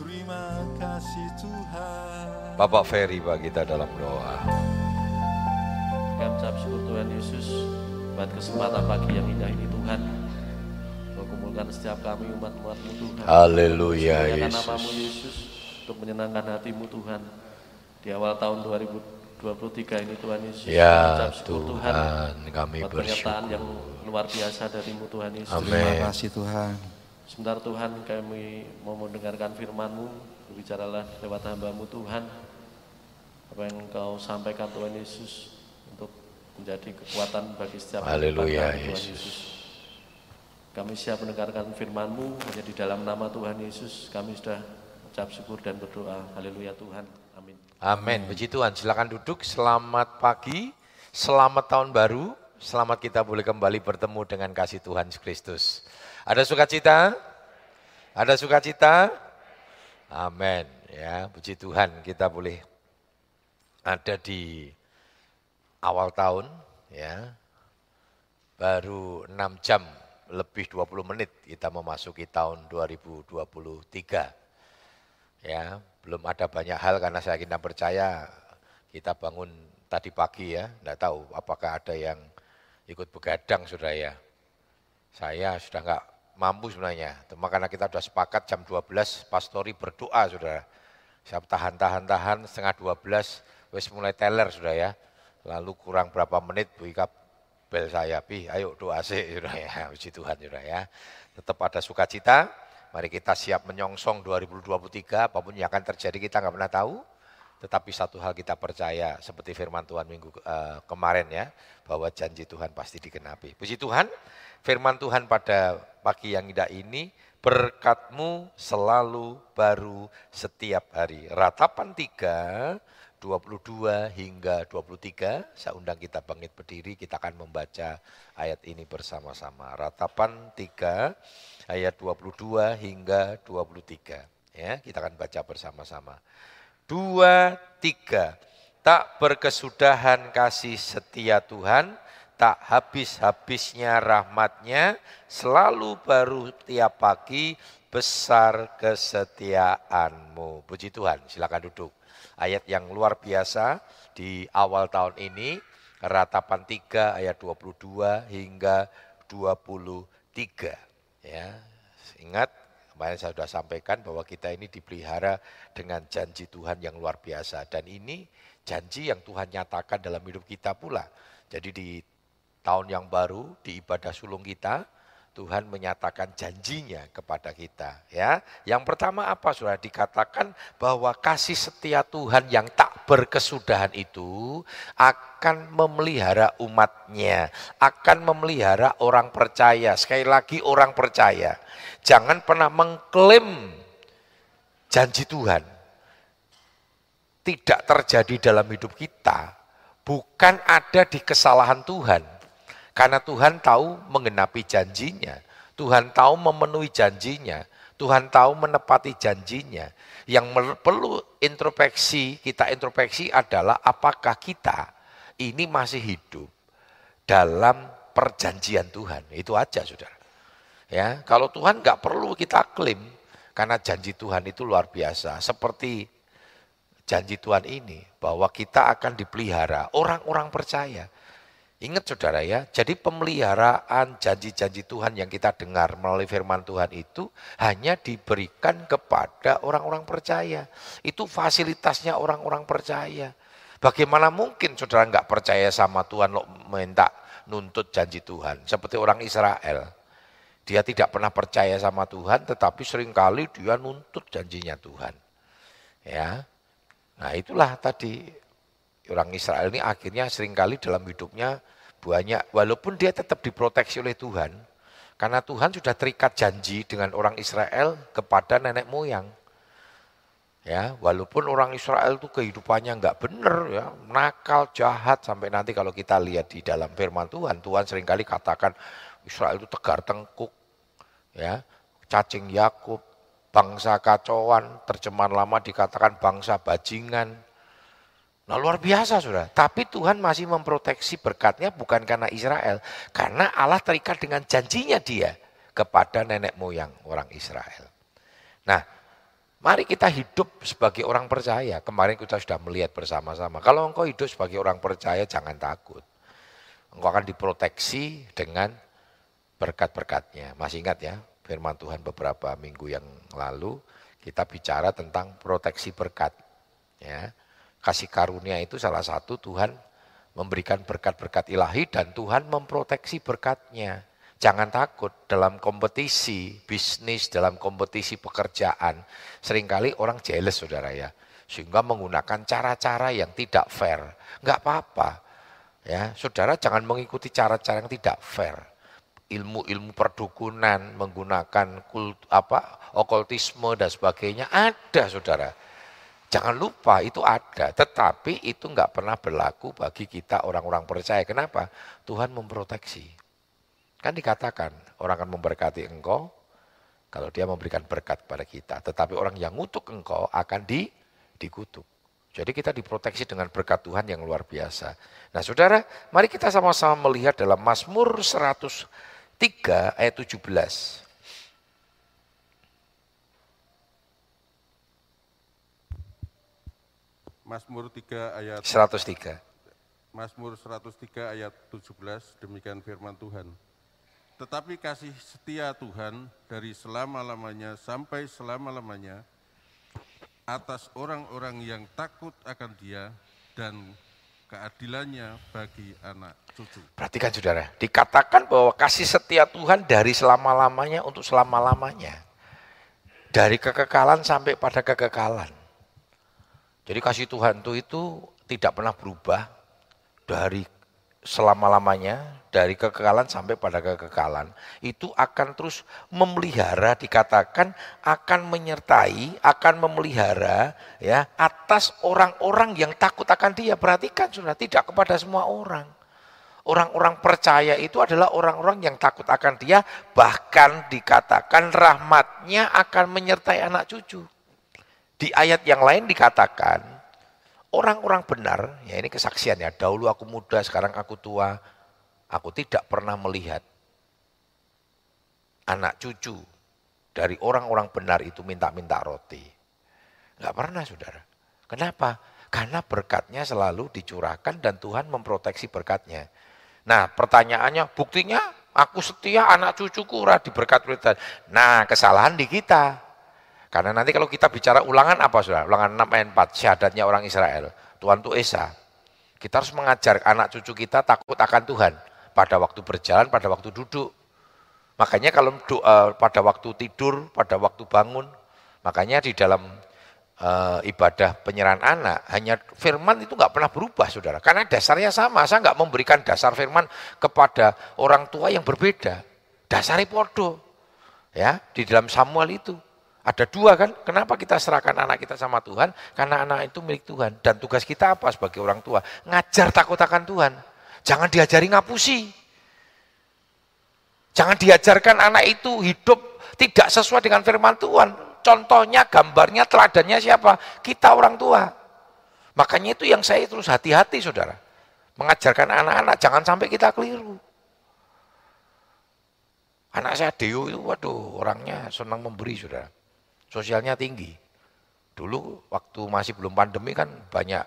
Terima kasih Tuhan. Bapak Ferry Pak kita dalam doa. Kami ucap syukur Tuhan Yesus buat kesempatan pagi yang indah ini Tuhan. Kau kumpulkan setiap kami umat-umatmu Tuhan. Haleluya Yesus. namamu Yesus untuk menyenangkan hatimu Tuhan. Di awal tahun 2023 ini Tuhan Yesus. Ya syukur Tuhan. Tuhan kami Buat penyertaan yang bersyukur. luar biasa darimu Tuhan Yesus. Amin. Terima kasih Tuhan. Sebentar Tuhan kami mau mendengarkan firman-Mu, berbicaralah lewat hamba-Mu Tuhan. Apa yang Engkau sampaikan Tuhan Yesus untuk menjadi kekuatan bagi setiap Haleluya, kami, Tuhan Yesus. Kami siap mendengarkan firman-Mu, hanya di dalam nama Tuhan Yesus kami sudah ucap syukur dan berdoa. Haleluya Tuhan. Amin. Amin. Puji Tuhan. Silakan duduk. Selamat pagi. Selamat tahun baru. Selamat kita boleh kembali bertemu dengan kasih Tuhan Yesus Kristus. Ada sukacita? Ada sukacita? Amin. Ya, puji Tuhan kita boleh ada di awal tahun ya. Baru 6 jam lebih 20 menit kita memasuki tahun 2023 ya belum ada banyak hal karena saya kita percaya kita bangun tadi pagi ya enggak tahu apakah ada yang ikut begadang sudah ya saya sudah enggak mampu sebenarnya. Karena kita sudah sepakat jam 12 pastori berdoa sudah saya tahan-tahan-tahan setengah 12 wes mulai teler sudah ya. Lalu kurang berapa menit Bu Ika bel saya pi ayo doa sih sudah ya. Puji Tuhan sudah ya. Tetap ada sukacita. Mari kita siap menyongsong 2023, apa pun yang akan terjadi kita nggak pernah tahu. Tetapi satu hal kita percaya, seperti firman Tuhan minggu eh, kemarin ya, bahwa janji Tuhan pasti digenapi. Puji Tuhan, firman Tuhan pada pagi yang indah ini, berkatmu selalu baru setiap hari. Ratapan 3, 22 hingga 23, saya undang kita bangkit berdiri, kita akan membaca ayat ini bersama-sama. Ratapan 3, ayat 22 hingga 23. Ya, kita akan baca bersama-sama. Dua, tiga. Tak berkesudahan kasih setia Tuhan, tak habis-habisnya rahmatnya, selalu baru tiap pagi, besar kesetiaanmu. Puji Tuhan, silakan duduk. Ayat yang luar biasa di awal tahun ini, ratapan 3 ayat 22 hingga 23. Ya, ingat kemarin saya sudah sampaikan bahwa kita ini dipelihara dengan janji Tuhan yang luar biasa dan ini janji yang Tuhan nyatakan dalam hidup kita pula. Jadi di tahun yang baru di ibadah sulung kita Tuhan menyatakan janjinya kepada kita ya. Yang pertama apa Sudah dikatakan bahwa kasih setia Tuhan yang tak berkesudahan itu akan memelihara umatnya, akan memelihara orang percaya. Sekali lagi orang percaya. Jangan pernah mengklaim janji Tuhan. Tidak terjadi dalam hidup kita. Bukan ada di kesalahan Tuhan. Karena Tuhan tahu mengenapi janjinya. Tuhan tahu memenuhi janjinya. Tuhan tahu menepati janjinya. Yang perlu introspeksi, kita introspeksi adalah apakah kita ini masih hidup dalam perjanjian Tuhan. Itu aja saudara. Ya, kalau Tuhan nggak perlu kita klaim karena janji Tuhan itu luar biasa. Seperti janji Tuhan ini bahwa kita akan dipelihara orang-orang percaya. Ingat saudara ya, jadi pemeliharaan janji-janji Tuhan yang kita dengar melalui firman Tuhan itu hanya diberikan kepada orang-orang percaya. Itu fasilitasnya orang-orang percaya. Bagaimana mungkin saudara nggak percaya sama Tuhan lo minta nuntut janji Tuhan. Seperti orang Israel. Dia tidak pernah percaya sama Tuhan tetapi sering kali dia nuntut janjinya Tuhan. Ya, Nah itulah tadi orang Israel ini akhirnya sering kali dalam hidupnya banyak, walaupun dia tetap diproteksi oleh Tuhan, karena Tuhan sudah terikat janji dengan orang Israel kepada nenek moyang. Ya, walaupun orang Israel itu kehidupannya nggak benar, ya, nakal, jahat sampai nanti kalau kita lihat di dalam firman Tuhan, Tuhan sering kali katakan Israel itu tegar tengkuk, ya, cacing Yakub, bangsa kacauan, terjemahan lama dikatakan bangsa bajingan. Nah luar biasa sudah. Tapi Tuhan masih memproteksi berkatnya bukan karena Israel. Karena Allah terikat dengan janjinya dia kepada nenek moyang orang Israel. Nah Mari kita hidup sebagai orang percaya. Kemarin kita sudah melihat bersama-sama. Kalau engkau hidup sebagai orang percaya, jangan takut. Engkau akan diproteksi dengan berkat-berkatnya. Masih ingat ya, firman Tuhan beberapa minggu yang lalu, kita bicara tentang proteksi berkat. Ya, kasih karunia itu salah satu Tuhan memberikan berkat-berkat ilahi dan Tuhan memproteksi berkatnya. Jangan takut dalam kompetisi bisnis, dalam kompetisi pekerjaan. Seringkali orang jealous saudara ya. Sehingga menggunakan cara-cara yang tidak fair. Enggak apa-apa. Ya, saudara jangan mengikuti cara-cara yang tidak fair. Ilmu-ilmu perdukunan, menggunakan kult, apa okultisme dan sebagainya ada saudara. Jangan lupa itu ada, tetapi itu enggak pernah berlaku bagi kita orang-orang percaya. Kenapa? Tuhan memproteksi. Kan dikatakan orang akan memberkati engkau kalau dia memberikan berkat kepada kita. Tetapi orang yang ngutuk engkau akan di, dikutuk. Jadi kita diproteksi dengan berkat Tuhan yang luar biasa. Nah saudara, mari kita sama-sama melihat dalam Mazmur 103 ayat 17. Mazmur 3 ayat 103. Mazmur 103 ayat 17 demikian firman Tuhan. Tetapi kasih setia Tuhan dari selama-lamanya sampai selama-lamanya atas orang-orang yang takut akan dia dan keadilannya bagi anak cucu. Perhatikan saudara, dikatakan bahwa kasih setia Tuhan dari selama-lamanya untuk selama-lamanya. Dari kekekalan sampai pada kekekalan. Jadi kasih Tuhan itu, itu tidak pernah berubah dari selama-lamanya dari kekekalan sampai pada kekekalan. Itu akan terus memelihara dikatakan akan menyertai akan memelihara ya atas orang-orang yang takut akan dia. Perhatikan sudah tidak kepada semua orang. Orang-orang percaya itu adalah orang-orang yang takut akan dia bahkan dikatakan rahmatnya akan menyertai anak cucu di ayat yang lain dikatakan Orang-orang benar, ya ini kesaksiannya, dahulu aku muda, sekarang aku tua, aku tidak pernah melihat anak cucu dari orang-orang benar itu minta-minta roti. Enggak pernah saudara. Kenapa? Karena berkatnya selalu dicurahkan dan Tuhan memproteksi berkatnya. Nah pertanyaannya, buktinya aku setia anak cucuku ora diberkat berkat. Nah kesalahan di kita. Karena nanti kalau kita bicara ulangan apa sudah? Ulangan 6 ayat 4, syahadatnya orang Israel. Tuhan itu Esa. Kita harus mengajar anak cucu kita takut akan Tuhan. Pada waktu berjalan, pada waktu duduk. Makanya kalau doa pada waktu tidur, pada waktu bangun. Makanya di dalam uh, ibadah penyerahan anak, hanya firman itu nggak pernah berubah saudara. Karena dasarnya sama, saya nggak memberikan dasar firman kepada orang tua yang berbeda. Dasarnya podo. Ya, di dalam Samuel itu. Ada dua kan, kenapa kita serahkan anak kita sama Tuhan? Karena anak itu milik Tuhan. Dan tugas kita apa sebagai orang tua? Ngajar takut akan Tuhan. Jangan diajari ngapusi. Jangan diajarkan anak itu hidup tidak sesuai dengan firman Tuhan. Contohnya, gambarnya, teladannya siapa? Kita orang tua. Makanya itu yang saya terus hati-hati saudara. Mengajarkan anak-anak, jangan sampai kita keliru. Anak saya Deo itu, waduh orangnya senang memberi saudara sosialnya tinggi. Dulu waktu masih belum pandemi kan banyak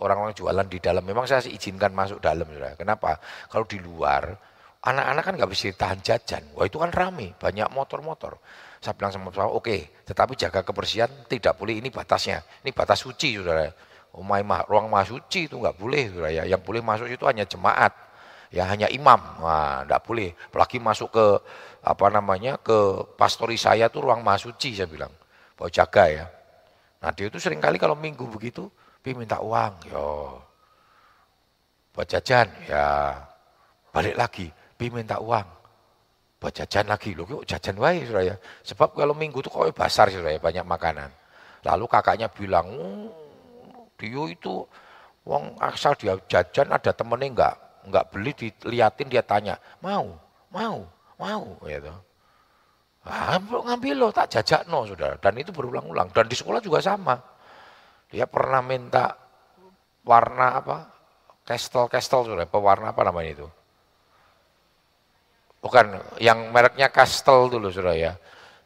orang-orang jualan di dalam. Memang saya izinkan masuk dalam. Saudara. Kenapa? Kalau di luar, anak-anak kan nggak bisa tahan jajan. Wah itu kan rame, banyak motor-motor. Saya bilang sama saya, oke, okay, tetapi jaga kebersihan tidak boleh, ini batasnya. Ini batas suci, saudara. Umay mah, ruang mah suci itu nggak boleh, saudara. Ya. Yang boleh masuk itu hanya jemaat, ya hanya imam. Wah, nggak boleh. Apalagi masuk ke apa namanya ke pastori saya tuh ruang suci saya bilang bawa jaga ya. Nah dia itu sering kali kalau minggu begitu, pi minta uang, yo. Buat jajan, ya. Balik lagi, pi minta uang. Buat jajan lagi, loh kok jajan wae ya. Sebab kalau minggu itu kok basar ya banyak makanan. Lalu kakaknya bilang, oh, dia itu uang asal dia jajan ada temennya enggak, enggak beli diliatin dia tanya, mau, mau, mau, gitu. Ah, ngambil lo, tak jajak no, saudara. Dan itu berulang-ulang. Dan di sekolah juga sama. Dia pernah minta warna apa? Kestel-kestel, saudara. Pewarna apa namanya itu? Bukan, yang mereknya Kastel dulu, saudara ya.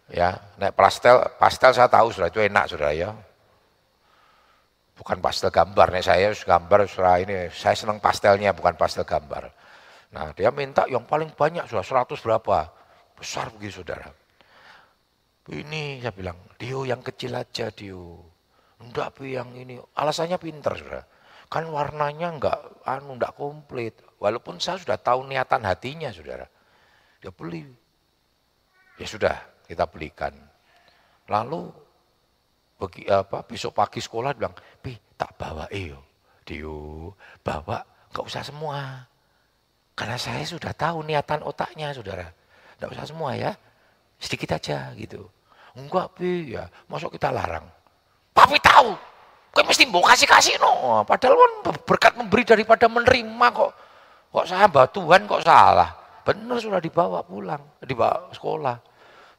Ya, naik pastel, pastel saya tahu sudah itu enak sudah ya. Bukan pastel gambar, nih saya gambar sudah ini, saya senang pastelnya bukan pastel gambar. Nah dia minta yang paling banyak sudah 100 berapa, besar begitu saudara. Ini saya bilang, Dio yang kecil aja Dio. Enggak yang ini, alasannya pinter sudah. Kan warnanya enggak, anu enggak komplit. Walaupun saya sudah tahu niatan hatinya saudara. Dia beli. Ya sudah, kita belikan. Lalu bagi, apa, besok pagi sekolah bilang, Pi tak bawa iyo. Dio, bawa enggak usah semua. Karena saya sudah tahu niatan otaknya saudara. Enggak usah semua ya, sedikit aja gitu. Enggak Pi, ya masuk kita larang. Papi tahu, kau mesti mau kasih-kasih no. Padahal kan berkat memberi daripada menerima kok. Kok saya Tuhan kok salah. Benar sudah dibawa pulang, dibawa sekolah.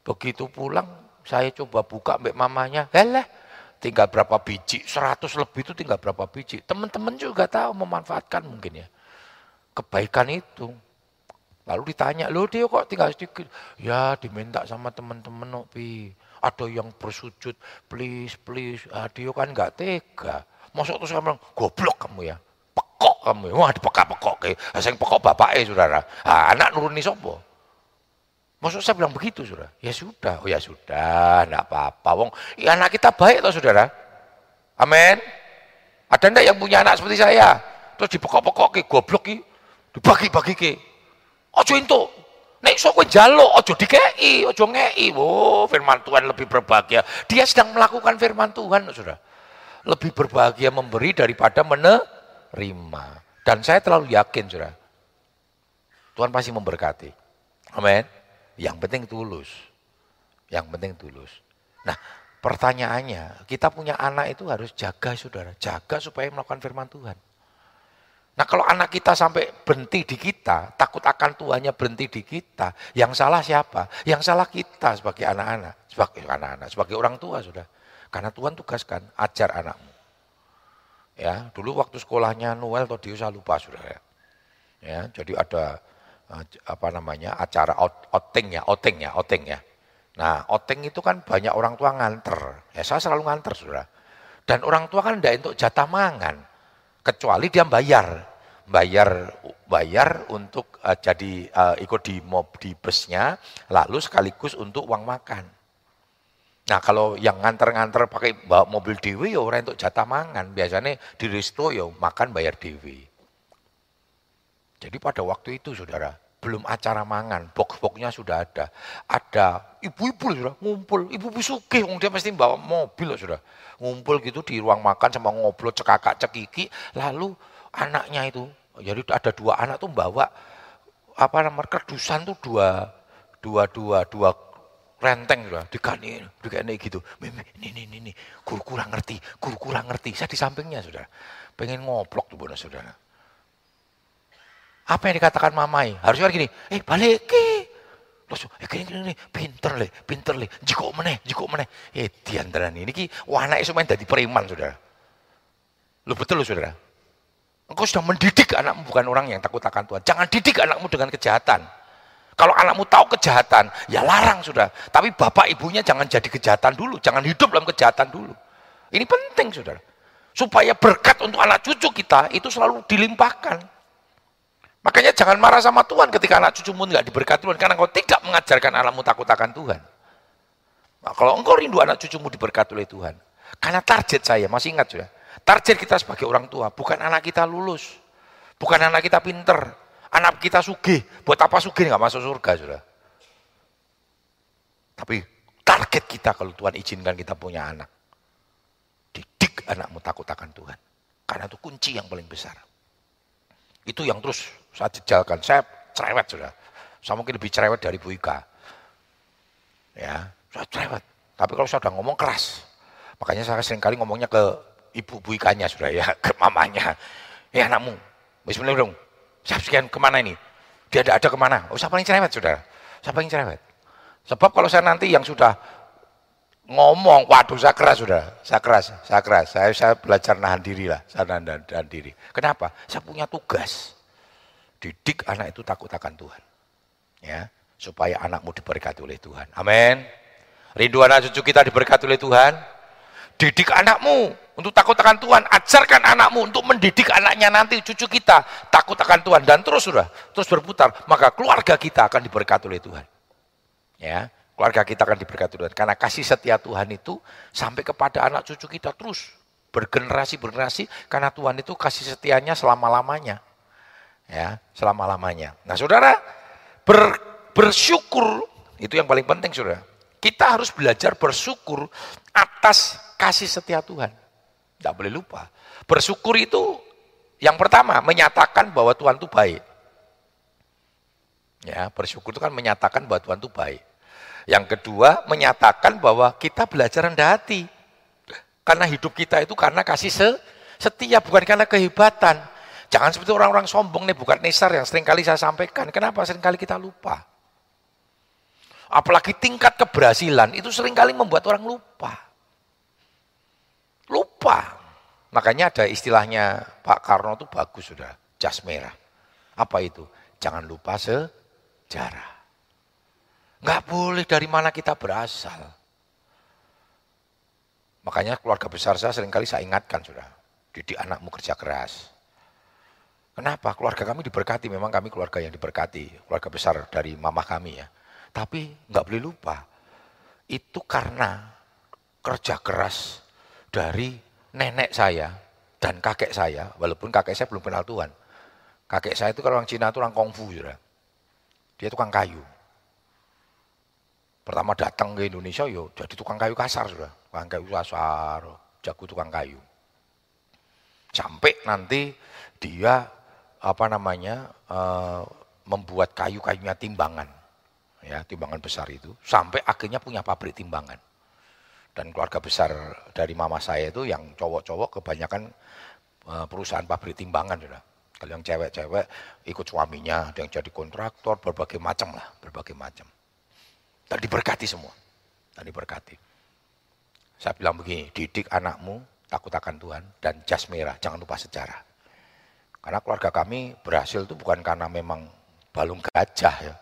Begitu pulang, saya coba buka mbak mamanya, heleh, tinggal berapa biji, 100 lebih itu tinggal berapa biji. Teman-teman juga tahu memanfaatkan mungkin ya. Kebaikan itu. Lalu ditanya, lo dia kok tinggal sedikit? Ya diminta sama teman-teman Nopi. Ada yang bersujud, please, please. Ah, dia kan nggak tega. Masuk terus saya bilang, goblok kamu ya. Pekok kamu ya. Wah dipekak-pekok. Saya pekok bapaknya saudara. Ah, anak nuruni sopo. Maksud saya bilang begitu, saudara. Ya sudah, oh ya sudah, enggak apa-apa. Wong, ya anak kita baik toh, saudara. Amin. Ada enggak yang punya anak seperti saya? Terus dipokok-pokok ke goblok ki, dibagi-bagi ke. Ojo itu. Nek sok kowe njaluk ojo dikei, ojo ngei. Oh, firman Tuhan lebih berbahagia. Dia sedang melakukan firman Tuhan, Saudara. Lebih berbahagia memberi daripada menerima. Dan saya terlalu yakin, Saudara. Tuhan pasti memberkati. Amin. Yang penting tulus. Yang penting tulus. Nah, pertanyaannya, kita punya anak itu harus jaga saudara. Jaga supaya melakukan firman Tuhan. Nah kalau anak kita sampai berhenti di kita, takut akan Tuhannya berhenti di kita, yang salah siapa? Yang salah kita sebagai anak-anak, sebagai anak-anak, sebagai orang tua sudah. Karena Tuhan tugaskan, ajar anakmu. Ya, dulu waktu sekolahnya Noel atau Dio saya lupa sudah ya. Ya, jadi ada Eh, apa namanya acara out, outing ya, outing ya, outing ya. Nah, outing itu kan banyak orang tua nganter. Ya saya selalu nganter, Saudara. Dan orang tua kan tidak untuk jatah mangan. Kecuali dia bayar. Bayar bayar untuk uh, jadi uh, ikut di mob di busnya, lalu sekaligus untuk uang makan. Nah kalau yang nganter-nganter pakai bawa mobil dewi ya orang untuk jatah mangan. Biasanya di resto ya makan bayar dewi. Jadi pada waktu itu saudara, belum acara mangan, box-boxnya sudah ada. Ada ibu-ibu sudah ngumpul, ibu-ibu sugih, dia mesti bawa mobil sudah. Ngumpul gitu di ruang makan sama ngobrol cekakak cekiki, lalu anaknya itu, jadi ada dua anak tuh bawa apa namanya kerdusan tuh dua dua dua dua renteng sudah dikani dikani gitu ini ini ini ini guru kurang ngerti guru kurang ngerti saya di sampingnya sudah pengen ngoplok tuh benar saudara apa yang dikatakan mamai? Harusnya gini, eh balik ke. Terus, eh gini, gini, gini, pinter le, pinter le, jiko meneh, jiko meneh. Eh diantaran ini, ki wana itu main dari preman, saudara. Lu betul lu saudara. Engkau sudah mendidik anakmu bukan orang yang takut akan Tuhan. Jangan didik anakmu dengan kejahatan. Kalau anakmu tahu kejahatan, ya larang sudah. Tapi bapak ibunya jangan jadi kejahatan dulu, jangan hidup dalam kejahatan dulu. Ini penting saudara. Supaya berkat untuk anak cucu kita itu selalu dilimpahkan. Makanya jangan marah sama Tuhan ketika anak cucumu nggak diberkati Tuhan karena engkau tidak mengajarkan anakmu takut akan Tuhan. Nah, kalau engkau rindu anak cucumu diberkati oleh Tuhan, karena target saya masih ingat sudah, target kita sebagai orang tua bukan anak kita lulus, bukan anak kita pinter, anak kita sugih. Buat apa sugih nggak masuk surga sudah? Tapi target kita kalau Tuhan izinkan kita punya anak, didik anakmu takut akan Tuhan, karena itu kunci yang paling besar. Itu yang terus saya jejalkan. Saya cerewet sudah. Saya mungkin lebih cerewet dari Bu Ika. Ya, saya cerewet. Tapi kalau saya sudah ngomong keras. Makanya saya sering kali ngomongnya ke ibu Bu Ikanya sudah ya, ke mamanya. Ya anakmu, bismillah dong. Siap sekian ke mana ini? Dia ada, ada ke mana? Oh, saya paling cerewet saudara. Saya paling cerewet. Sebab kalau saya nanti yang sudah ngomong, waduh saya keras sudah, saya keras, saya keras, saya, saya belajar nahan diri lah, saya nahan, nahan diri. Kenapa? Saya punya tugas, didik anak itu takut akan Tuhan, ya, supaya anakmu diberkati oleh Tuhan. Amin. Rindu anak cucu kita diberkati oleh Tuhan. Didik anakmu untuk takut akan Tuhan. Ajarkan anakmu untuk mendidik anaknya nanti cucu kita takut akan Tuhan dan terus sudah terus berputar. Maka keluarga kita akan diberkati oleh Tuhan. Ya, keluarga kita akan diberkati Tuhan karena kasih setia Tuhan itu sampai kepada anak cucu kita terus bergenerasi bergenerasi karena Tuhan itu kasih setianya selama lamanya. Ya, selama lamanya. Nah, saudara ber, bersyukur itu yang paling penting, saudara. Kita harus belajar bersyukur atas kasih setia Tuhan. Tidak boleh lupa. Bersyukur itu yang pertama menyatakan bahwa Tuhan itu baik. Ya, bersyukur itu kan menyatakan bahwa Tuhan itu baik. Yang kedua menyatakan bahwa kita belajar rendah hati. Karena hidup kita itu karena kasih setia, bukan karena kehebatan. Jangan seperti orang-orang sombong nih, bukan nesar yang sering kali saya sampaikan. Kenapa sering kali kita lupa? Apalagi tingkat keberhasilan itu sering kali membuat orang lupa. Lupa. Makanya ada istilahnya Pak Karno itu bagus sudah, jas merah. Apa itu? Jangan lupa sejarah. Enggak boleh dari mana kita berasal. Makanya keluarga besar saya sering kali saya ingatkan sudah, didik anakmu kerja keras. Kenapa? Keluarga kami diberkati, memang kami keluarga yang diberkati, keluarga besar dari mama kami ya. Tapi nggak boleh lupa, itu karena kerja keras dari nenek saya dan kakek saya, walaupun kakek saya belum kenal Tuhan. Kakek saya itu kalau orang Cina itu orang kungfu, ya. dia tukang kayu. Pertama datang ke Indonesia, yo jadi tukang kayu kasar sudah, tukang kayu kasar, jago tukang kayu. Sampai nanti dia apa namanya uh, membuat kayu-kayunya timbangan ya timbangan besar itu sampai akhirnya punya pabrik timbangan dan keluarga besar dari mama saya itu yang cowok-cowok kebanyakan eh, perusahaan pabrik timbangan sudah kalau yang cewek-cewek ikut suaminya ada yang jadi kontraktor berbagai macam lah berbagai macam. Dan diberkati semua dan diberkati. Saya bilang begini didik anakmu takut akan Tuhan dan jas merah jangan lupa sejarah. Karena keluarga kami berhasil itu bukan karena memang balung gajah ya.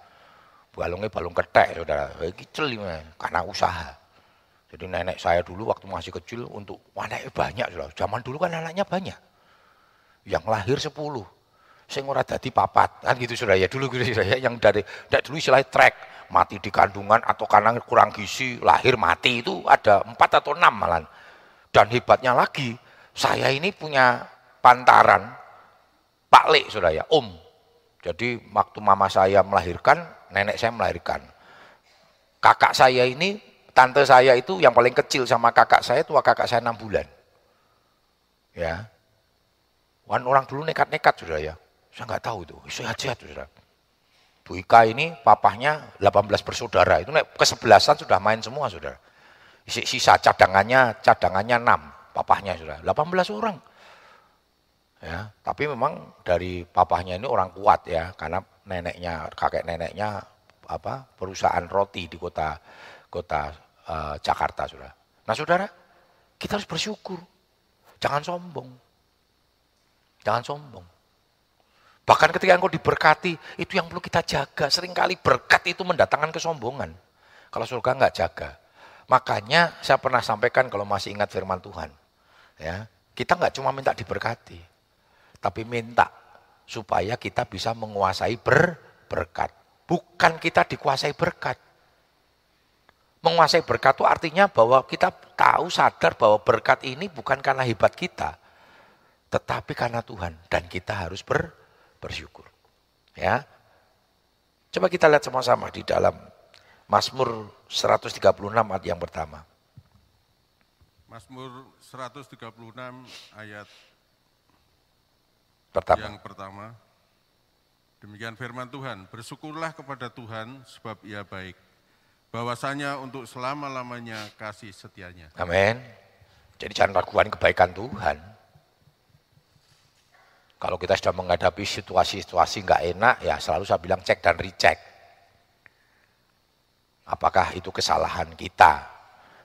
Balungnya balung ketek saudara. Karena usaha jadi nenek saya dulu waktu masih kecil untuk anaknya banyak saudara zaman dulu kan anaknya banyak. Yang lahir sepuluh. Saya ora dadi papat. Kan gitu saudara ya dulu gitu ya yang dari dari dulu istilah trek mati di kandungan atau karena kurang gizi lahir mati itu ada empat atau enam malan dan hebatnya lagi saya ini punya pantaran Pak Lek saudara ya Om. Jadi waktu mama saya melahirkan nenek saya melahirkan. Kakak saya ini, tante saya itu yang paling kecil sama kakak saya, tua kakak saya enam bulan. Ya. Wan orang dulu nekat-nekat sudah ya. Saya nggak tahu itu, sehat-sehat sudah. Bu Ika ini papahnya 18 bersaudara, itu kesebelasan sudah main semua sudah. Sisa cadangannya, cadangannya 6, papahnya sudah. 18 orang. Ya, tapi memang dari papahnya ini orang kuat ya, karena neneknya, kakek neneknya apa perusahaan roti di kota kota uh, Jakarta, saudara. Nah, saudara, kita harus bersyukur, jangan sombong, jangan sombong. Bahkan ketika engkau diberkati, itu yang perlu kita jaga. Seringkali berkat itu mendatangkan kesombongan. Kalau surga nggak jaga. Makanya saya pernah sampaikan kalau masih ingat firman Tuhan. ya Kita nggak cuma minta diberkati, tapi minta supaya kita bisa menguasai ber, berkat. Bukan kita dikuasai berkat. Menguasai berkat itu artinya bahwa kita tahu sadar bahwa berkat ini bukan karena hebat kita, tetapi karena Tuhan dan kita harus ber, bersyukur. Ya. Coba kita lihat sama-sama di dalam Mazmur 136 ayat yang pertama. Mazmur 136 ayat Pertama. Yang pertama, demikian firman Tuhan, bersyukurlah kepada Tuhan sebab ia baik. Bahwasanya untuk selama-lamanya kasih setianya. Amin. Jadi jangan ragukan kebaikan Tuhan. Kalau kita sudah menghadapi situasi-situasi nggak enak, ya selalu saya bilang cek dan recheck. Apakah itu kesalahan kita?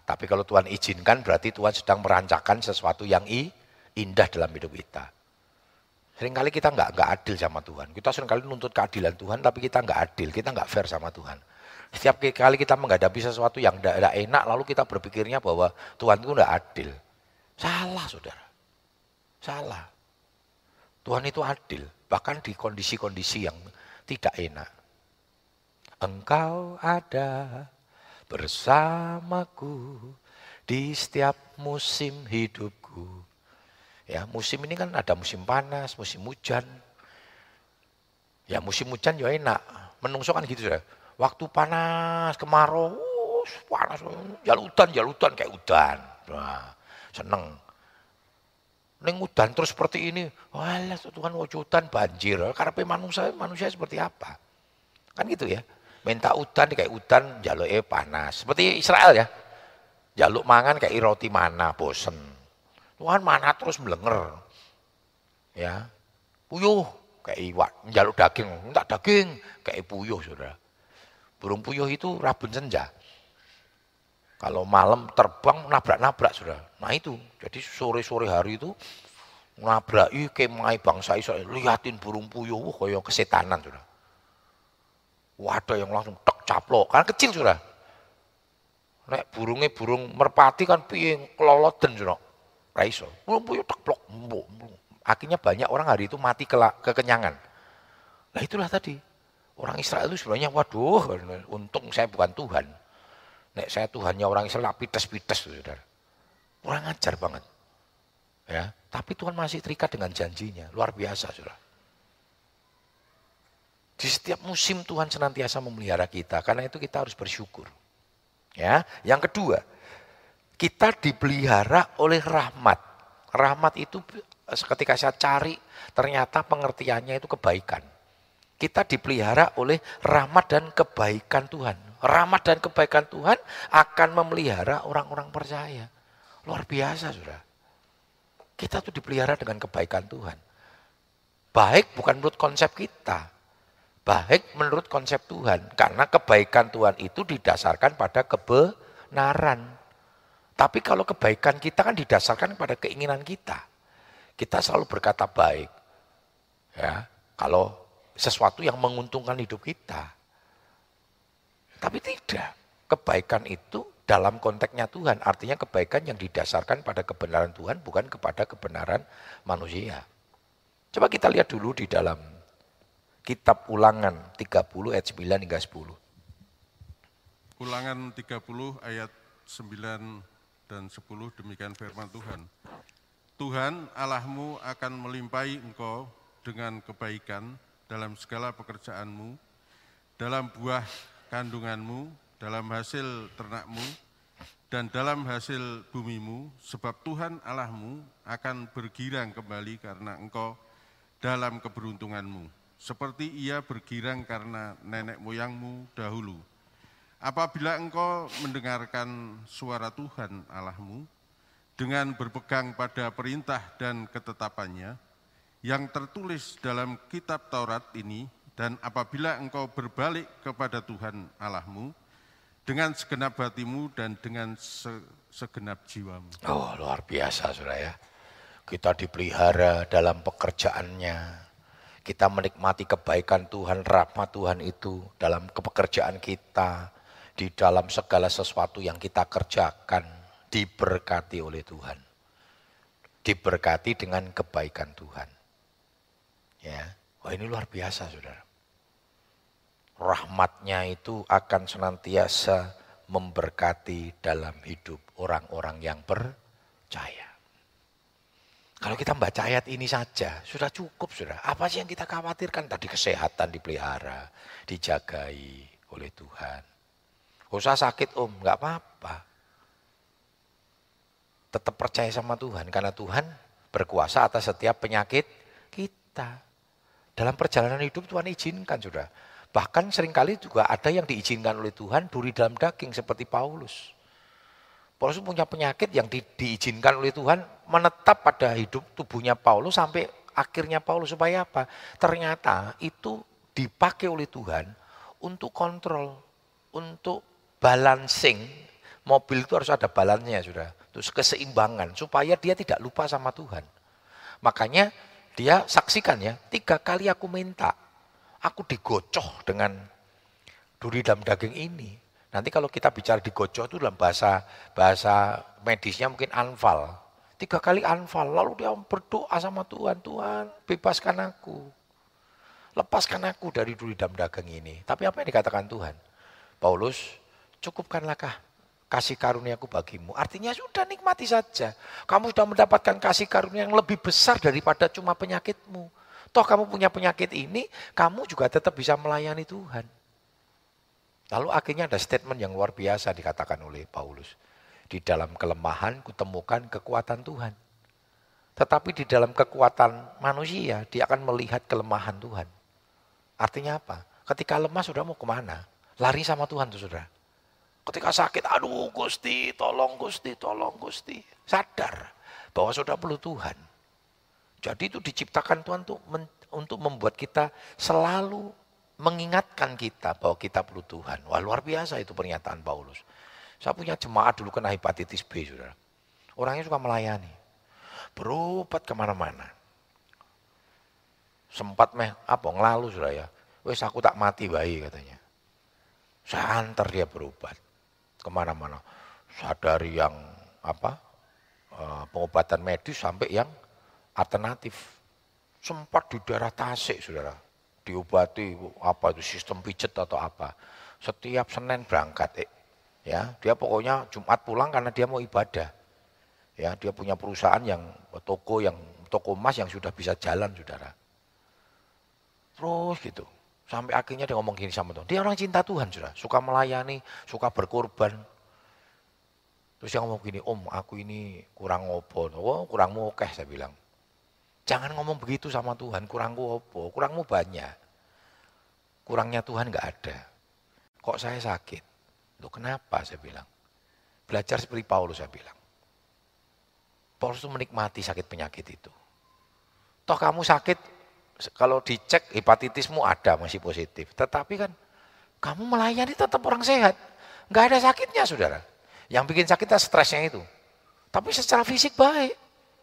Tapi kalau Tuhan izinkan berarti Tuhan sedang merancangkan sesuatu yang indah dalam hidup kita. Seringkali kita nggak nggak adil sama Tuhan. Kita sering kali nuntut keadilan Tuhan, tapi kita nggak adil, kita nggak fair sama Tuhan. Setiap kali kita menghadapi sesuatu yang tidak enak, lalu kita berpikirnya bahwa Tuhan itu tidak adil. Salah, saudara. Salah. Tuhan itu adil, bahkan di kondisi-kondisi yang tidak enak. Engkau ada bersamaku di setiap musim hidupku. Ya, musim ini kan ada musim panas, musim hujan. Ya, musim hujan ya enak. Menungso kan gitu sudah. Waktu panas, kemarau, panas, jalutan, jalutan kayak udan. Nah, seneng. Neng udan terus seperti ini, walah Tuhan wujudan banjir. Karena manusia manusia seperti apa? Kan gitu ya. Minta udan kayak udan, jaluk eh panas. Seperti Israel ya. Jaluk mangan kayak roti mana, bosen. Tuhan mana terus melenger. Ya. Puyuh kayak iwak, jaluk daging, minta daging kayak puyuh Saudara. Burung puyuh itu rabun senja. Kalau malam terbang nabrak-nabrak sudah. Nah itu, jadi sore-sore hari itu nabraki kemai bangsa Israel. Lihatin burung puyuh, wah kayak kesetanan sudah. Wadah yang langsung tek caplok, karena kecil sudah. Nek burungnya burung merpati kan piye keloloten sudah. Raiso, burung puyuh tek plok. Akhirnya banyak orang hari itu mati ke kekenyangan. Nah itulah tadi. Orang Israel itu sebenarnya, waduh, untung saya bukan Tuhan. Nek saya Tuhannya orang Israel, pites-pites, saudara. Kurang ajar banget. Ya, tapi Tuhan masih terikat dengan janjinya, luar biasa, saudara. Di setiap musim Tuhan senantiasa memelihara kita, karena itu kita harus bersyukur. Ya, yang kedua, kita dipelihara oleh rahmat. Rahmat itu ketika saya cari, ternyata pengertiannya itu kebaikan. Kita dipelihara oleh rahmat dan kebaikan Tuhan. Rahmat dan kebaikan Tuhan akan memelihara orang-orang percaya. Luar biasa, sudah. Kita tuh dipelihara dengan kebaikan Tuhan. Baik bukan menurut konsep kita. Baik menurut konsep Tuhan. Karena kebaikan Tuhan itu didasarkan pada kebenaran. Tapi kalau kebaikan kita kan didasarkan pada keinginan kita. Kita selalu berkata baik. Ya, kalau sesuatu yang menguntungkan hidup kita. Tapi tidak. Kebaikan itu dalam konteksnya Tuhan. Artinya kebaikan yang didasarkan pada kebenaran Tuhan bukan kepada kebenaran manusia. Coba kita lihat dulu di dalam kitab ulangan 30 ayat 9 hingga 10. Ulangan 30 ayat 9 dan 10 demikian firman Tuhan. Tuhan Allahmu akan melimpahi engkau dengan kebaikan dalam segala pekerjaanmu, dalam buah kandunganmu, dalam hasil ternakmu, dan dalam hasil bumimu, sebab Tuhan Allahmu akan bergirang kembali karena engkau dalam keberuntunganmu, seperti ia bergirang karena nenek moyangmu dahulu. Apabila engkau mendengarkan suara Tuhan Allahmu, dengan berpegang pada perintah dan ketetapannya, yang tertulis dalam kitab Taurat ini dan apabila engkau berbalik kepada Tuhan Allahmu dengan segenap hatimu dan dengan segenap jiwamu. Oh luar biasa saudara ya. Kita dipelihara dalam pekerjaannya. Kita menikmati kebaikan Tuhan, rahmat Tuhan itu dalam pekerjaan kita. Di dalam segala sesuatu yang kita kerjakan diberkati oleh Tuhan. Diberkati dengan kebaikan Tuhan. Ya, wah ini luar biasa saudara. Rahmatnya itu akan senantiasa memberkati dalam hidup orang-orang yang percaya. Kalau kita membaca ayat ini saja, sudah cukup sudah. Apa sih yang kita khawatirkan? Tadi kesehatan dipelihara, dijagai oleh Tuhan. Usah sakit om, nggak apa-apa. Tetap percaya sama Tuhan, karena Tuhan berkuasa atas setiap penyakit kita. Dalam perjalanan hidup Tuhan izinkan sudah. Bahkan sering kali juga ada yang diizinkan oleh Tuhan duri dalam daging seperti Paulus. Paulus punya penyakit yang di, diizinkan oleh Tuhan menetap pada hidup tubuhnya Paulus sampai akhirnya Paulus supaya apa? Ternyata itu dipakai oleh Tuhan untuk kontrol, untuk balancing. Mobil itu harus ada balansnya sudah, terus keseimbangan supaya dia tidak lupa sama Tuhan. Makanya dia saksikan ya, tiga kali aku minta, aku digocoh dengan duri dalam daging ini. Nanti kalau kita bicara di Gojo itu dalam bahasa bahasa medisnya mungkin anfal. Tiga kali anfal, lalu dia berdoa sama Tuhan, Tuhan bebaskan aku. Lepaskan aku dari duri dalam daging ini. Tapi apa yang dikatakan Tuhan? Paulus, cukupkanlahkah kasih karuniaku bagimu. Artinya sudah nikmati saja. Kamu sudah mendapatkan kasih karunia yang lebih besar daripada cuma penyakitmu. Toh kamu punya penyakit ini, kamu juga tetap bisa melayani Tuhan. Lalu akhirnya ada statement yang luar biasa dikatakan oleh Paulus. Di dalam kelemahan kutemukan kekuatan Tuhan. Tetapi di dalam kekuatan manusia, dia akan melihat kelemahan Tuhan. Artinya apa? Ketika lemah sudah mau ke mana? Lari sama Tuhan tuh saudara. Ketika sakit, aduh Gusti, tolong Gusti, tolong Gusti. Sadar bahwa sudah perlu Tuhan. Jadi itu diciptakan Tuhan untuk, untuk membuat kita selalu mengingatkan kita bahwa kita perlu Tuhan. Wah luar biasa itu pernyataan Paulus. Saya punya jemaat dulu kena hepatitis B, saudara. Orangnya suka melayani. Berobat ke mana-mana. Sempat meh, apa, ngelalu saudara ya. Wes aku tak mati bayi katanya. Saya antar dia berobat ke mana-mana. Sadari yang apa eh, pengobatan medis sampai yang alternatif. Sempat di daerah Tasik, saudara. Diobati apa itu sistem pijet atau apa. Setiap Senin berangkat, eh. ya dia pokoknya Jumat pulang karena dia mau ibadah. Ya, dia punya perusahaan yang toko yang toko emas yang sudah bisa jalan, saudara. Terus gitu. Sampai akhirnya dia ngomong gini sama Tuhan. Dia orang cinta Tuhan, saudara. Suka melayani, suka berkorban. Terus dia ngomong gini, om aku ini kurang ngopo. Oh kurangmu oke saya bilang. Jangan ngomong begitu sama Tuhan, kurangku opo, kurangmu banyak. Kurangnya Tuhan nggak ada. Kok saya sakit? Loh kenapa saya bilang? Belajar seperti Paulus saya bilang. Paulus itu menikmati sakit penyakit itu. Toh kamu sakit, kalau dicek hepatitismu ada masih positif. Tetapi kan kamu melayani tetap orang sehat. Nggak ada sakitnya saudara. Yang bikin sakitnya stresnya itu. Tapi secara fisik baik,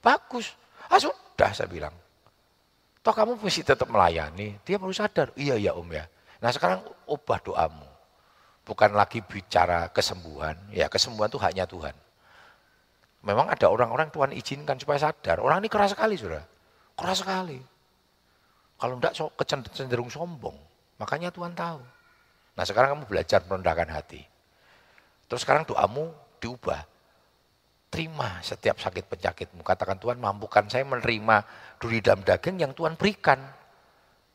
bagus. Ah sudah saya bilang. Toh kamu mesti tetap melayani. Dia baru sadar, iya ya om ya. Nah sekarang ubah doamu. Bukan lagi bicara kesembuhan. Ya kesembuhan itu haknya Tuhan. Memang ada orang-orang Tuhan izinkan supaya sadar. Orang ini keras sekali sudah. Keras sekali. Kalau enggak so, cenderung sombong. Makanya Tuhan tahu. Nah sekarang kamu belajar merendahkan hati. Terus sekarang doamu diubah. Terima setiap sakit penyakitmu. Katakan Tuhan mampukan saya menerima duri dalam daging yang Tuhan berikan.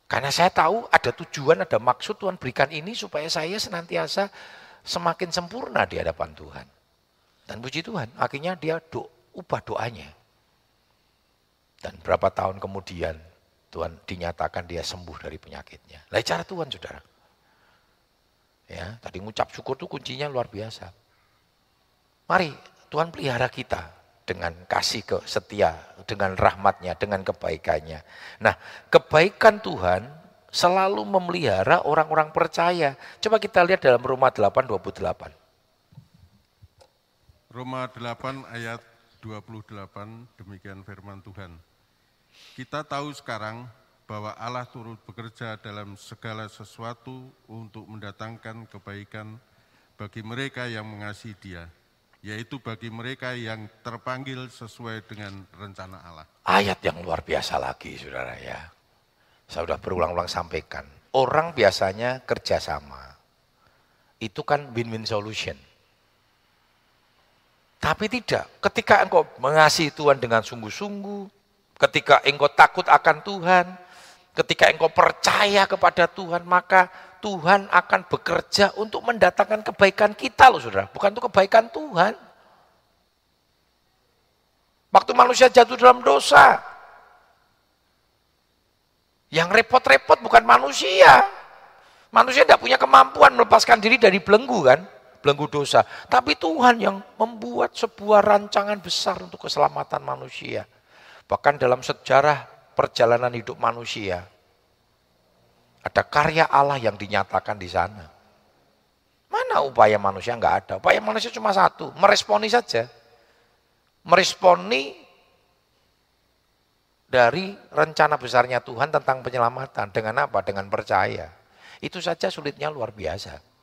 Karena saya tahu ada tujuan, ada maksud Tuhan berikan ini supaya saya senantiasa semakin sempurna di hadapan Tuhan. Dan puji Tuhan, akhirnya dia do, ubah doanya. Dan berapa tahun kemudian Tuhan dinyatakan dia sembuh dari penyakitnya. Lah cara Tuhan saudara. Ya, tadi ngucap syukur itu kuncinya luar biasa. Mari Tuhan pelihara kita dengan kasih ke setia, dengan rahmatnya, dengan kebaikannya. Nah, kebaikan Tuhan selalu memelihara orang-orang percaya. Coba kita lihat dalam Roma 8:28. Roma 8 ayat 28 demikian firman Tuhan. Kita tahu sekarang bahwa Allah turut bekerja dalam segala sesuatu untuk mendatangkan kebaikan bagi mereka yang mengasihi Dia yaitu bagi mereka yang terpanggil sesuai dengan rencana Allah. Ayat yang luar biasa lagi, saudara ya. Saya sudah berulang-ulang sampaikan. Orang biasanya kerjasama. Itu kan win-win solution. Tapi tidak. Ketika engkau mengasihi Tuhan dengan sungguh-sungguh, ketika engkau takut akan Tuhan, ketika engkau percaya kepada Tuhan, maka Tuhan akan bekerja untuk mendatangkan kebaikan kita loh saudara. Bukan untuk kebaikan Tuhan. Waktu manusia jatuh dalam dosa. Yang repot-repot bukan manusia. Manusia tidak punya kemampuan melepaskan diri dari belenggu kan. Belenggu dosa. Tapi Tuhan yang membuat sebuah rancangan besar untuk keselamatan manusia. Bahkan dalam sejarah perjalanan hidup manusia ada karya Allah yang dinyatakan di sana. Mana upaya manusia? Enggak ada. Upaya manusia cuma satu, meresponi saja. Meresponi dari rencana besarnya Tuhan tentang penyelamatan. Dengan apa? Dengan percaya. Itu saja sulitnya luar biasa.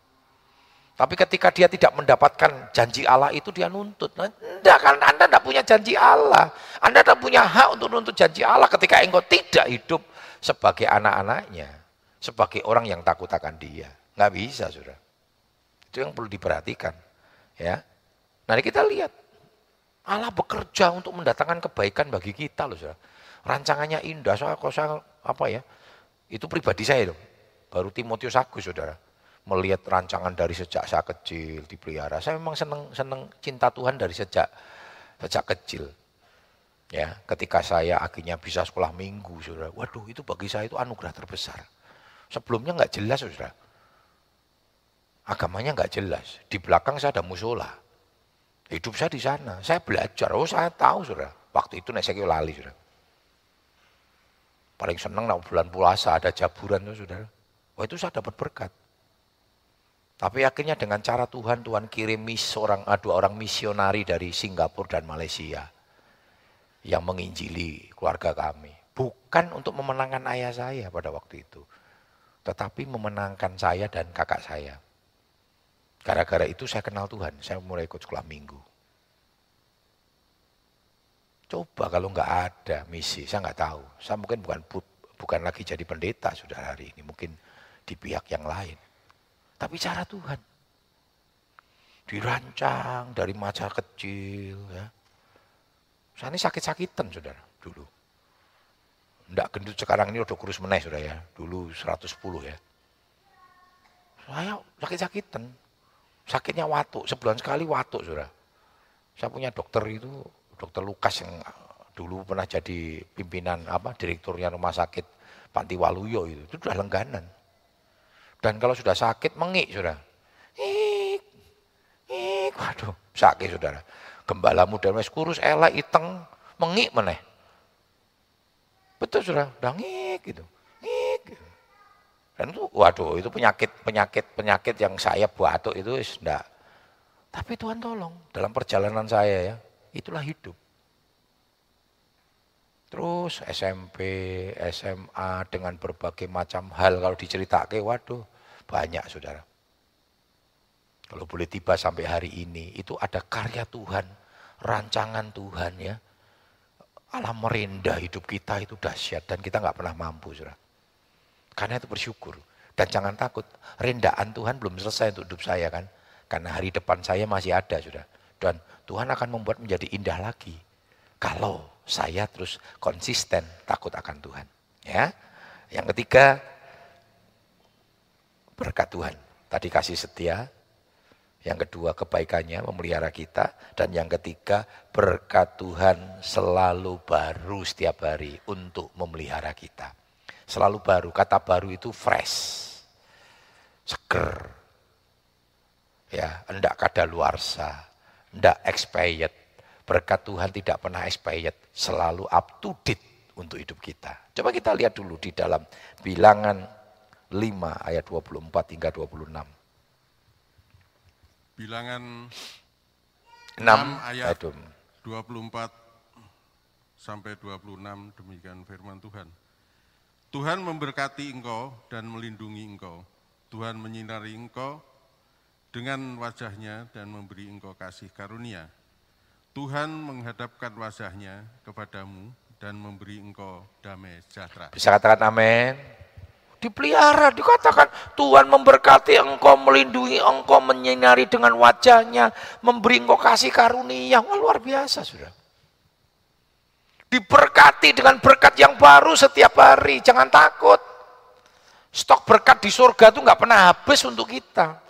Tapi ketika dia tidak mendapatkan janji Allah itu dia nuntut. Nah, enggak kan Anda tidak punya janji Allah. Anda tidak punya hak untuk nuntut janji Allah ketika engkau tidak hidup sebagai anak-anaknya. Sebagai orang yang takut akan dia. Nggak bisa sudah. Itu yang perlu diperhatikan. Ya. Nanti kita lihat. Allah bekerja untuk mendatangkan kebaikan bagi kita loh saudara. Rancangannya indah. Soal saya apa ya. Itu pribadi saya loh. Baru Timotius Agus saudara melihat rancangan dari sejak saya kecil dipelihara. Saya memang senang senang cinta Tuhan dari sejak sejak kecil. Ya, ketika saya akhirnya bisa sekolah minggu, saudara. Waduh, itu bagi saya itu anugerah terbesar. Sebelumnya nggak jelas, saudara. Agamanya nggak jelas. Di belakang saya ada musola. Hidup saya di sana. Saya belajar. Oh, saya tahu, saudara. Waktu itu nek saya lali, saudara. Paling senang nah, bulan puasa ada jaburan, saudara. Wah, itu saya dapat berkat. Tapi akhirnya dengan cara Tuhan, Tuhan kirim seorang, ah, dua orang misionari dari Singapura dan Malaysia yang menginjili keluarga kami. Bukan untuk memenangkan ayah saya pada waktu itu. Tetapi memenangkan saya dan kakak saya. Gara-gara itu saya kenal Tuhan, saya mulai ikut sekolah minggu. Coba kalau nggak ada misi, saya nggak tahu. Saya mungkin bukan bukan lagi jadi pendeta sudah hari ini, mungkin di pihak yang lain. Tapi cara Tuhan. Dirancang dari masa kecil ya. Saya ini sakit-sakitan saudara dulu. Tidak gendut sekarang ini udah kurus meneh sudah ya. Dulu 110 ya. Saya sakit-sakitan. Sakitnya watuk, sebulan sekali watuk saudara. Saya punya dokter itu, dokter Lukas yang dulu pernah jadi pimpinan apa direkturnya rumah sakit Panti Waluyo itu, itu sudah lengganan. Dan kalau sudah sakit, mengik sudah. Ik, ik, waduh, sakit saudara. Gembala muda mes kurus, elek, iteng, mengik meneh. Betul sudah, udah ngik gitu. Ngik gitu. Dan itu, waduh, itu penyakit, penyakit, penyakit yang saya batuk itu enggak. Tapi Tuhan tolong dalam perjalanan saya ya, itulah hidup. Terus SMP, SMA dengan berbagai macam hal kalau diceritakan, waduh, banyak saudara. Kalau boleh tiba sampai hari ini, itu ada karya Tuhan, rancangan Tuhan ya. Alam merendah hidup kita itu dahsyat dan kita nggak pernah mampu saudara. Karena itu bersyukur. Dan jangan takut, rendaan Tuhan belum selesai untuk hidup saya kan. Karena hari depan saya masih ada sudah. Dan Tuhan akan membuat menjadi indah lagi. Kalau saya terus konsisten takut akan Tuhan. Ya. Yang ketiga, berkat Tuhan. Tadi kasih setia, yang kedua kebaikannya memelihara kita, dan yang ketiga berkat Tuhan selalu baru setiap hari untuk memelihara kita. Selalu baru, kata baru itu fresh, seger, ya, enggak kadaluarsa, enggak expired. Berkat Tuhan tidak pernah expired, selalu up to date untuk hidup kita. Coba kita lihat dulu di dalam bilangan 5 ayat 24 hingga 26. Bilangan 6 ayat ayat 24 sampai 26 demikian firman Tuhan. Tuhan memberkati engkau dan melindungi engkau. Tuhan menyinari engkau dengan wajahnya dan memberi engkau kasih karunia. Tuhan menghadapkan wajahnya kepadamu dan memberi engkau damai sejahtera. Bisa katakan amin dipelihara, dikatakan Tuhan memberkati engkau, melindungi engkau, menyinari dengan wajahnya, memberi engkau kasih karunia. Wah luar biasa sudah. Diberkati dengan berkat yang baru setiap hari, jangan takut. Stok berkat di surga itu nggak pernah habis untuk kita.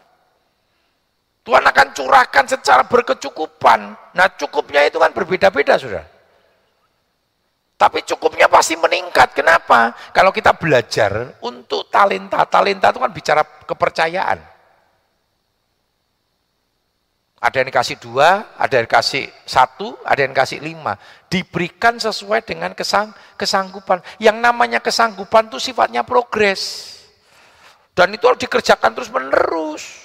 Tuhan akan curahkan secara berkecukupan. Nah cukupnya itu kan berbeda-beda sudah. Tapi cukupnya pasti meningkat. Kenapa? Kalau kita belajar untuk talenta, talenta itu kan bicara kepercayaan. Ada yang dikasih dua, ada yang dikasih satu, ada yang dikasih lima. Diberikan sesuai dengan kesang, kesanggupan. Yang namanya kesanggupan itu sifatnya progres. Dan itu harus dikerjakan terus menerus.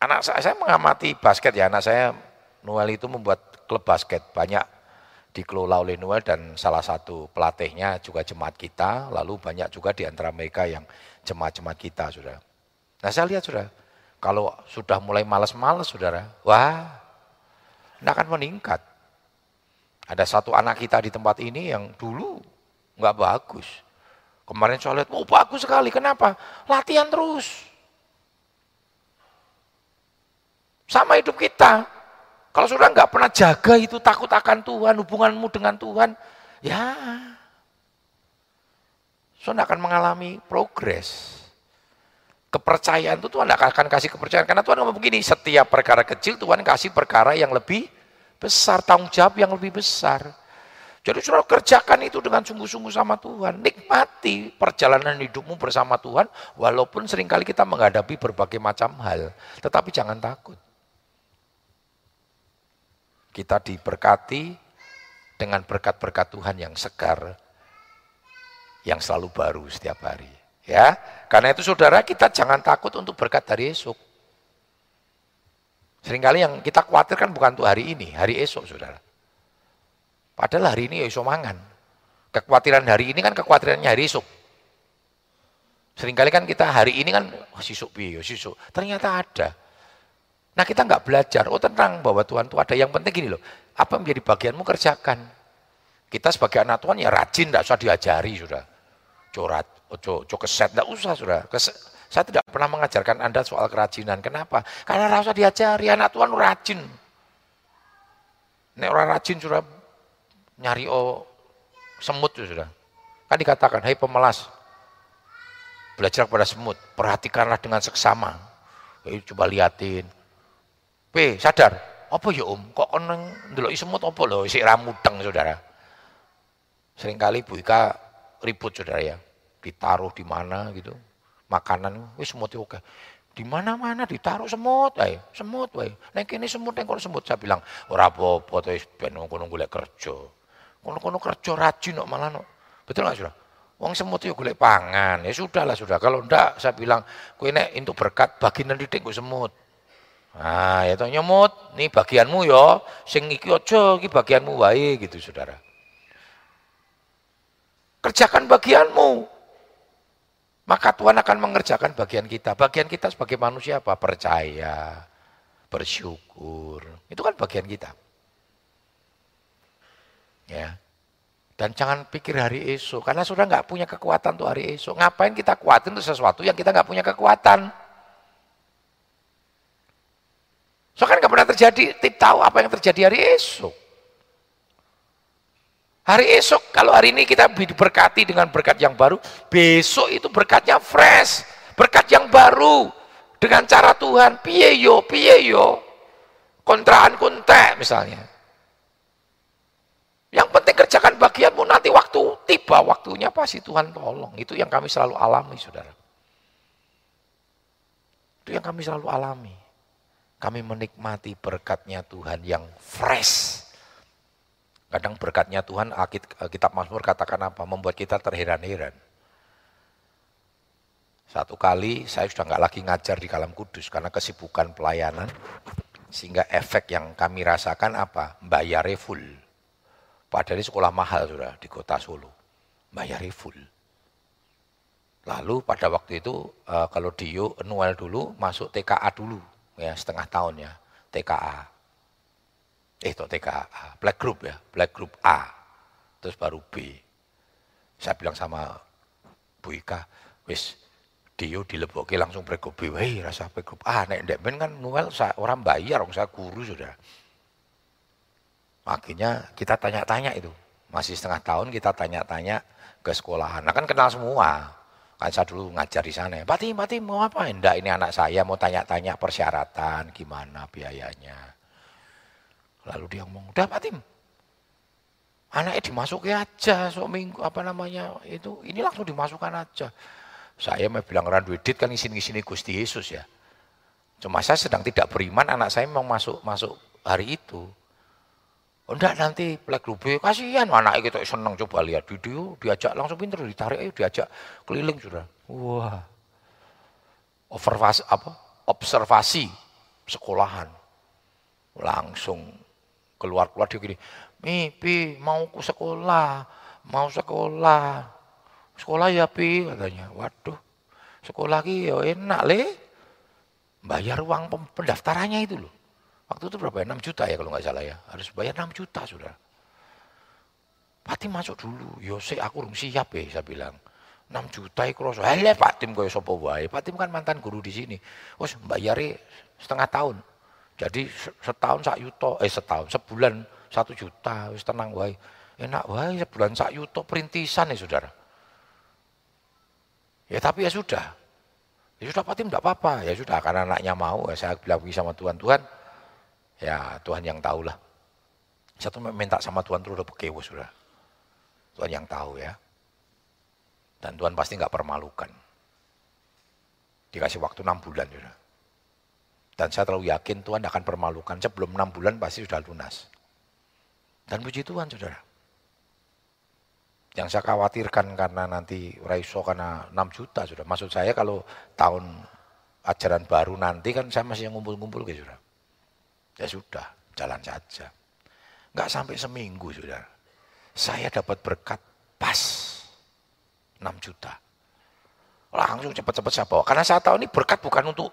Anak saya, saya mengamati basket ya, anak saya Noel itu membuat klub basket, banyak dikelola oleh Noel dan salah satu pelatihnya juga jemaat kita, lalu banyak juga di antara mereka yang jemaat-jemaat kita, saudara. Nah saya lihat, saudara, kalau sudah mulai malas-malas, saudara, wah, ini akan meningkat. Ada satu anak kita di tempat ini yang dulu nggak bagus. Kemarin saya lihat, oh bagus sekali, kenapa? Latihan terus. Sama hidup kita, kalau sudah nggak pernah jaga itu takut akan Tuhan, hubunganmu dengan Tuhan, ya saudara akan mengalami progres. Kepercayaan itu Tuhan akan kasih kepercayaan. Karena Tuhan ngomong begini, setiap perkara kecil Tuhan kasih perkara yang lebih besar, tanggung jawab yang lebih besar. Jadi suruh kerjakan itu dengan sungguh-sungguh sama Tuhan. Nikmati perjalanan hidupmu bersama Tuhan, walaupun sering kali kita menghadapi berbagai macam hal. Tetapi jangan takut. Kita diberkati dengan berkat-berkat Tuhan yang segar, yang selalu baru setiap hari. Ya, karena itu saudara kita jangan takut untuk berkat dari esok. Seringkali yang kita khawatirkan bukan untuk hari ini, hari esok saudara. Padahal hari ini ya esok mangan. Kekhawatiran hari ini kan kekhawatirannya hari esok. Seringkali kan kita hari ini kan oh, sisuk biyo, sisuk. Ternyata ada. Nah kita nggak belajar, oh tenang bahwa Tuhan itu ada. Yang penting gini loh, apa menjadi bagianmu kerjakan. Kita sebagai anak Tuhan ya rajin, tidak usah diajari sudah. Corat, ojo, ojo keset, tidak usah sudah. Keset, saya tidak pernah mengajarkan Anda soal kerajinan. Kenapa? Karena rasa diajari, anak Tuhan rajin. Ini orang rajin sudah nyari oh semut sudah. Kan dikatakan, hei pemelas, belajar kepada semut, perhatikanlah dengan seksama. Hei, coba liatin, P, sadar. Apa ya Om? Kok koneng ndelok semut apa lho sik ramudeng Saudara. Seringkali Bu Ika ribut Saudara ya. Ditaruh di mana gitu. Makanan wis semut oke. Di mana-mana ditaruh semut ae, semut wae. Nek kene semut nek semut saya bilang ora apa-apa to wis ben kono golek kerja. Kono-kono kerja rajin kok malah no. Betul enggak Saudara? Wong semut itu golek pangan. Ya sudahlah sudah. Kalau ndak saya bilang kowe nek untuk berkat bagi nanti gue semut. Nah, ya nyemut, nih bagianmu ya, sing iki aja iki bagianmu wae gitu Saudara. Kerjakan bagianmu. Maka Tuhan akan mengerjakan bagian kita. Bagian kita sebagai manusia apa? Percaya, bersyukur. Itu kan bagian kita. Ya. Dan jangan pikir hari esok, karena sudah nggak punya kekuatan untuk hari esok. Ngapain kita kuatin untuk sesuatu yang kita nggak punya kekuatan? So kan nggak pernah terjadi, tahu apa yang terjadi hari esok. Hari esok, kalau hari ini kita diberkati dengan berkat yang baru, besok itu berkatnya fresh, berkat yang baru, dengan cara Tuhan, piye yo, piye yo, kontraan kuntek misalnya. Yang penting kerjakan bagianmu, nanti waktu tiba waktunya pasti Tuhan tolong. Itu yang kami selalu alami, saudara. Itu yang kami selalu alami kami menikmati berkatnya Tuhan yang fresh. Kadang berkatnya Tuhan, kitab Mazmur katakan apa? Membuat kita terheran-heran. Satu kali saya sudah nggak lagi ngajar di Kalam Kudus karena kesibukan pelayanan. Sehingga efek yang kami rasakan apa? Bayarnya full. Padahal ini sekolah mahal sudah di kota Solo. Bayarnya full. Lalu pada waktu itu eh, kalau Dio Noel dulu masuk TKA dulu ya setengah tahun ya TKA eh itu TKA black group ya black group A. Terus baru B. Saya bilang sama Bu Ika wis Dio dileboki langsung group B. Weh rasa group A nek ndek ben kan Noel orang bayar orang saya guru sudah. Akhirnya kita tanya-tanya itu. Masih setengah tahun kita tanya-tanya ke sekolahan. Nah kan kenal semua saya dulu ngajar di sana. Pak Tim mau apa? Enggak, ini anak saya mau tanya-tanya persyaratan, gimana biayanya. Lalu dia ngomong, udah Pak Tim, anaknya dimasukin aja, so minggu apa namanya itu, ini langsung dimasukkan aja. Saya mau bilang randuidit kan isin-isini Gusti Yesus ya. Cuma saya sedang tidak beriman, anak saya memang masuk masuk hari itu. Oh, enggak nanti plek lube, kasihan anak kita seneng coba lihat video, diajak langsung pinter ditarik, ayo diajak keliling sudah. Wah, observasi apa? Observasi sekolahan, langsung keluar-keluar dia gini, Mi, Pi, mau ke sekolah, mau sekolah. Sekolah ya Pi, katanya. Waduh, sekolah ki ya enak le. Bayar uang pendaftarannya itu loh. Waktu itu berapa ya? 6 juta ya kalau nggak salah ya. Harus bayar 6 juta sudah. Patim masuk dulu. Yo se aku rung siap ya saya bilang. 6 juta iku rasa. Hele Pak Tim koyo sapa wae. Pak Tim kan mantan guru di sini. Wes bayare setengah tahun. Jadi setahun sak yuto, eh setahun, sebulan satu juta, wis tenang wae. Enak wae sebulan sak yuto perintisan ya saudara. Ya tapi ya sudah. Ya sudah Pak Tim tidak apa-apa. Ya sudah karena anaknya mau, ya saya bilang sama Tuhan, Tuhan, ya Tuhan yang tahu lah. Saya tuh minta sama Tuhan terus udah pekewo sudah. Tuhan yang tahu ya. Dan Tuhan pasti nggak permalukan. Dikasih waktu enam bulan sudah. Dan saya terlalu yakin Tuhan akan permalukan. Sebelum enam bulan pasti sudah lunas. Dan puji Tuhan saudara. Yang saya khawatirkan karena nanti Raiso karena 6 juta sudah. Maksud saya kalau tahun ajaran baru nanti kan saya masih ngumpul-ngumpul gitu sudah. Ya sudah, jalan saja. Enggak sampai seminggu sudah. Saya dapat berkat pas 6 juta. Langsung cepat-cepat saya bawa. Karena saya tahu ini berkat bukan untuk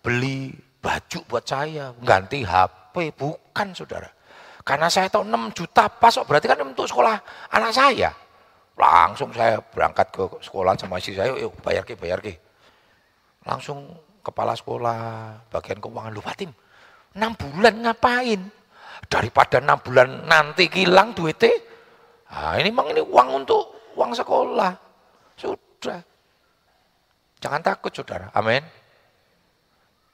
beli baju buat saya, ganti HP, bukan saudara. Karena saya tahu 6 juta pas, berarti kan untuk sekolah anak saya. Langsung saya berangkat ke sekolah sama istri saya, yuk bayar ke, bayar ke. Langsung kepala sekolah, bagian keuangan, lu Fatim, 6 bulan ngapain? Daripada 6 bulan nanti hilang duitnya, nah ini memang ini uang untuk uang sekolah. Sudah. Jangan takut saudara, amin.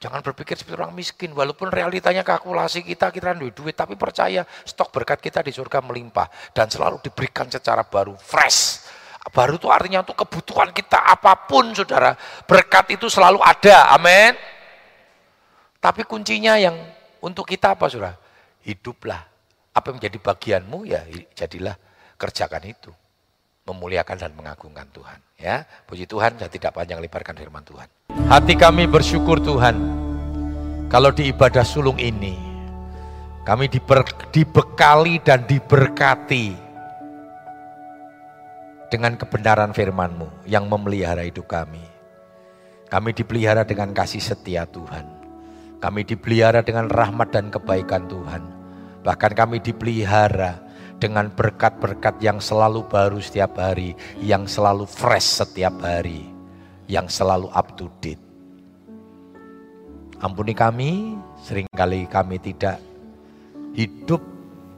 Jangan berpikir seperti orang miskin, walaupun realitanya kalkulasi kita, kita duit duit, tapi percaya stok berkat kita di surga melimpah dan selalu diberikan secara baru, fresh. Baru itu artinya untuk kebutuhan kita apa pun, saudara. Berkat itu selalu ada, amin. Tapi kuncinya yang untuk kita apa, saudara? Hiduplah. Apa yang menjadi bagianmu, ya jadilah kerjakan itu. Memuliakan dan mengagungkan Tuhan. Ya, puji Tuhan, saya tidak panjang lebarkan firman Tuhan. Hati kami bersyukur Tuhan, kalau di ibadah sulung ini, kami diber, dibekali dan diberkati dengan kebenaran firman-Mu yang memelihara hidup kami. Kami dipelihara dengan kasih setia Tuhan. Kami dipelihara dengan rahmat dan kebaikan Tuhan. Bahkan kami dipelihara dengan berkat-berkat yang selalu baru setiap hari, yang selalu fresh setiap hari, yang selalu up to date. Ampuni kami, sering kali kami tidak hidup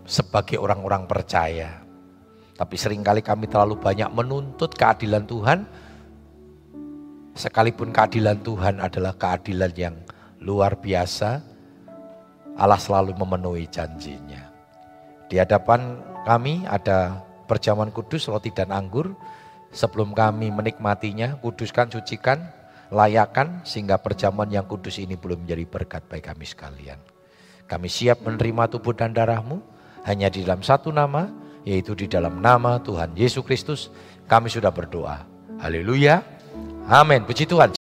sebagai orang-orang percaya. Tapi sering kali kami terlalu banyak menuntut keadilan Tuhan, sekalipun keadilan Tuhan adalah keadilan yang luar biasa, Allah selalu memenuhi janjinya. Di hadapan kami ada perjamuan kudus, roti dan anggur. Sebelum kami menikmatinya, kuduskan, sucikan, layakan, sehingga perjamuan yang kudus ini belum menjadi berkat bagi kami sekalian. Kami siap menerima tubuh dan darahmu, hanya di dalam satu nama, yaitu di dalam nama Tuhan Yesus Kristus. Kami sudah berdoa. Haleluya. Amin. Puji Tuhan.